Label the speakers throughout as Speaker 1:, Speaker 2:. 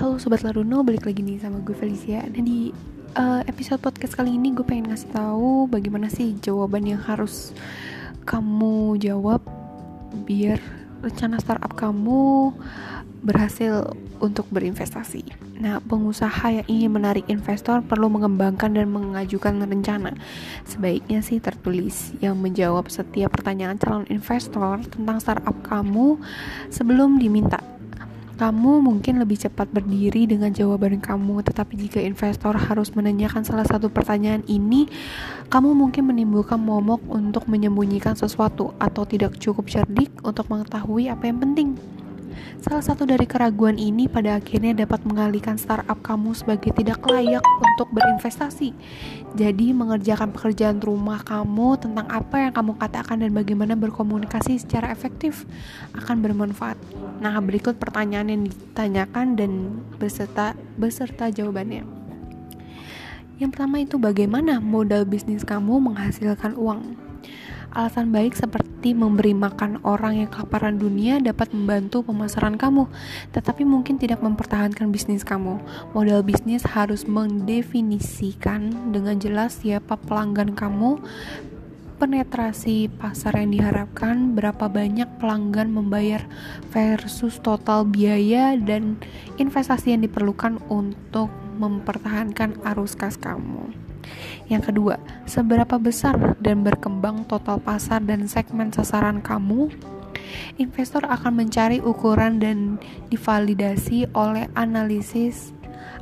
Speaker 1: Halo Sobat Laruno, balik lagi nih sama gue Felicia. Dan di uh, episode podcast kali ini gue pengen ngasih tahu bagaimana sih jawaban yang harus kamu jawab Biar rencana startup kamu berhasil untuk berinvestasi. Nah, pengusaha yang ingin menarik investor perlu mengembangkan dan mengajukan rencana. Sebaiknya sih tertulis yang menjawab setiap pertanyaan calon investor tentang startup kamu sebelum diminta kamu mungkin lebih cepat berdiri dengan jawaban kamu, tetapi jika investor harus menanyakan salah satu pertanyaan ini, kamu mungkin menimbulkan momok untuk menyembunyikan sesuatu atau tidak cukup cerdik untuk mengetahui apa yang penting. Salah satu dari keraguan ini pada akhirnya dapat mengalihkan startup kamu sebagai tidak layak untuk berinvestasi. Jadi, mengerjakan pekerjaan rumah kamu tentang apa yang kamu katakan dan bagaimana berkomunikasi secara efektif akan bermanfaat. Nah, berikut pertanyaan yang ditanyakan dan beserta beserta jawabannya. Yang pertama itu bagaimana modal bisnis kamu menghasilkan uang? Alasan baik seperti memberi makan orang yang kelaparan dunia dapat membantu pemasaran kamu, tetapi mungkin tidak mempertahankan bisnis kamu. Modal bisnis harus mendefinisikan dengan jelas siapa pelanggan kamu, penetrasi pasar yang diharapkan, berapa banyak pelanggan membayar versus total biaya dan investasi yang diperlukan untuk mempertahankan arus kas kamu. Yang kedua, seberapa besar dan berkembang total pasar dan segmen sasaran kamu? Investor akan mencari ukuran dan divalidasi oleh analisis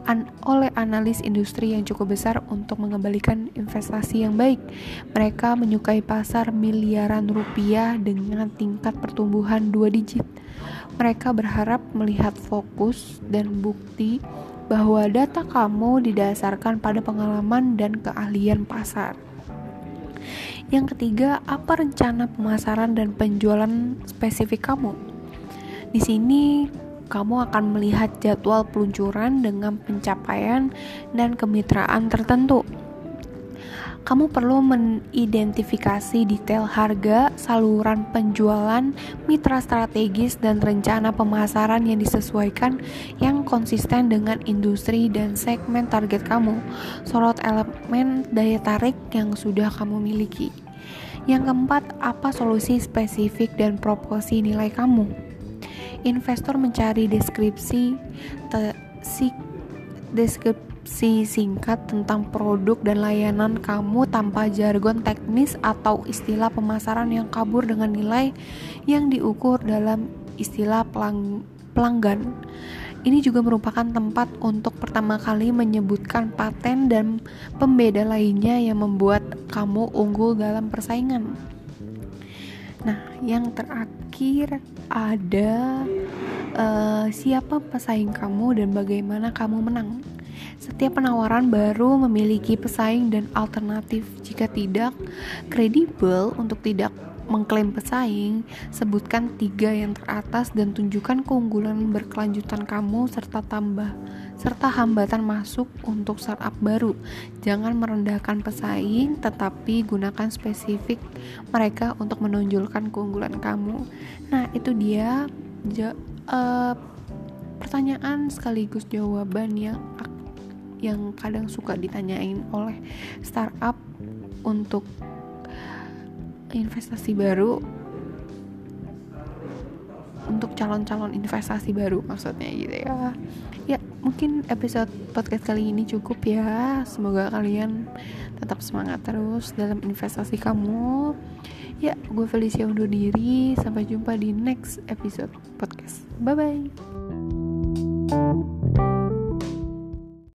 Speaker 1: an, oleh analis industri yang cukup besar untuk mengembalikan investasi yang baik. Mereka menyukai pasar miliaran rupiah dengan tingkat pertumbuhan dua digit. Mereka berharap melihat fokus dan bukti bahwa data kamu didasarkan pada pengalaman dan keahlian pasar. Yang ketiga, apa rencana pemasaran dan penjualan spesifik kamu? Di sini kamu akan melihat jadwal peluncuran dengan pencapaian dan kemitraan tertentu kamu perlu mengidentifikasi detail harga, saluran penjualan, mitra strategis, dan rencana pemasaran yang disesuaikan yang konsisten dengan industri dan segmen target kamu. Sorot elemen daya tarik yang sudah kamu miliki. Yang keempat, apa solusi spesifik dan proporsi nilai kamu? Investor mencari deskripsi te, deskripsi singkat tentang produk dan layanan kamu tanpa jargon teknis atau istilah pemasaran yang kabur dengan nilai yang diukur dalam istilah pelang pelanggan. Ini juga merupakan tempat untuk pertama kali menyebutkan paten dan pembeda lainnya yang membuat kamu unggul dalam persaingan. Nah, yang terakhir ada uh, siapa pesaing kamu dan bagaimana kamu menang. Setiap penawaran baru memiliki pesaing dan alternatif. Jika tidak kredibel untuk tidak mengklaim pesaing, sebutkan tiga yang teratas dan tunjukkan keunggulan berkelanjutan kamu serta tambah serta hambatan masuk untuk startup baru. Jangan merendahkan pesaing, tetapi gunakan spesifik mereka untuk menonjolkan keunggulan kamu. Nah, itu dia uh, pertanyaan sekaligus jawaban yang yang kadang suka ditanyain oleh startup untuk investasi baru. Untuk calon-calon investasi baru maksudnya gitu ya. Ya mungkin episode podcast kali ini cukup ya. Semoga kalian tetap semangat terus dalam investasi kamu ya gue Felicia undur diri. Sampai jumpa di next episode podcast. Bye bye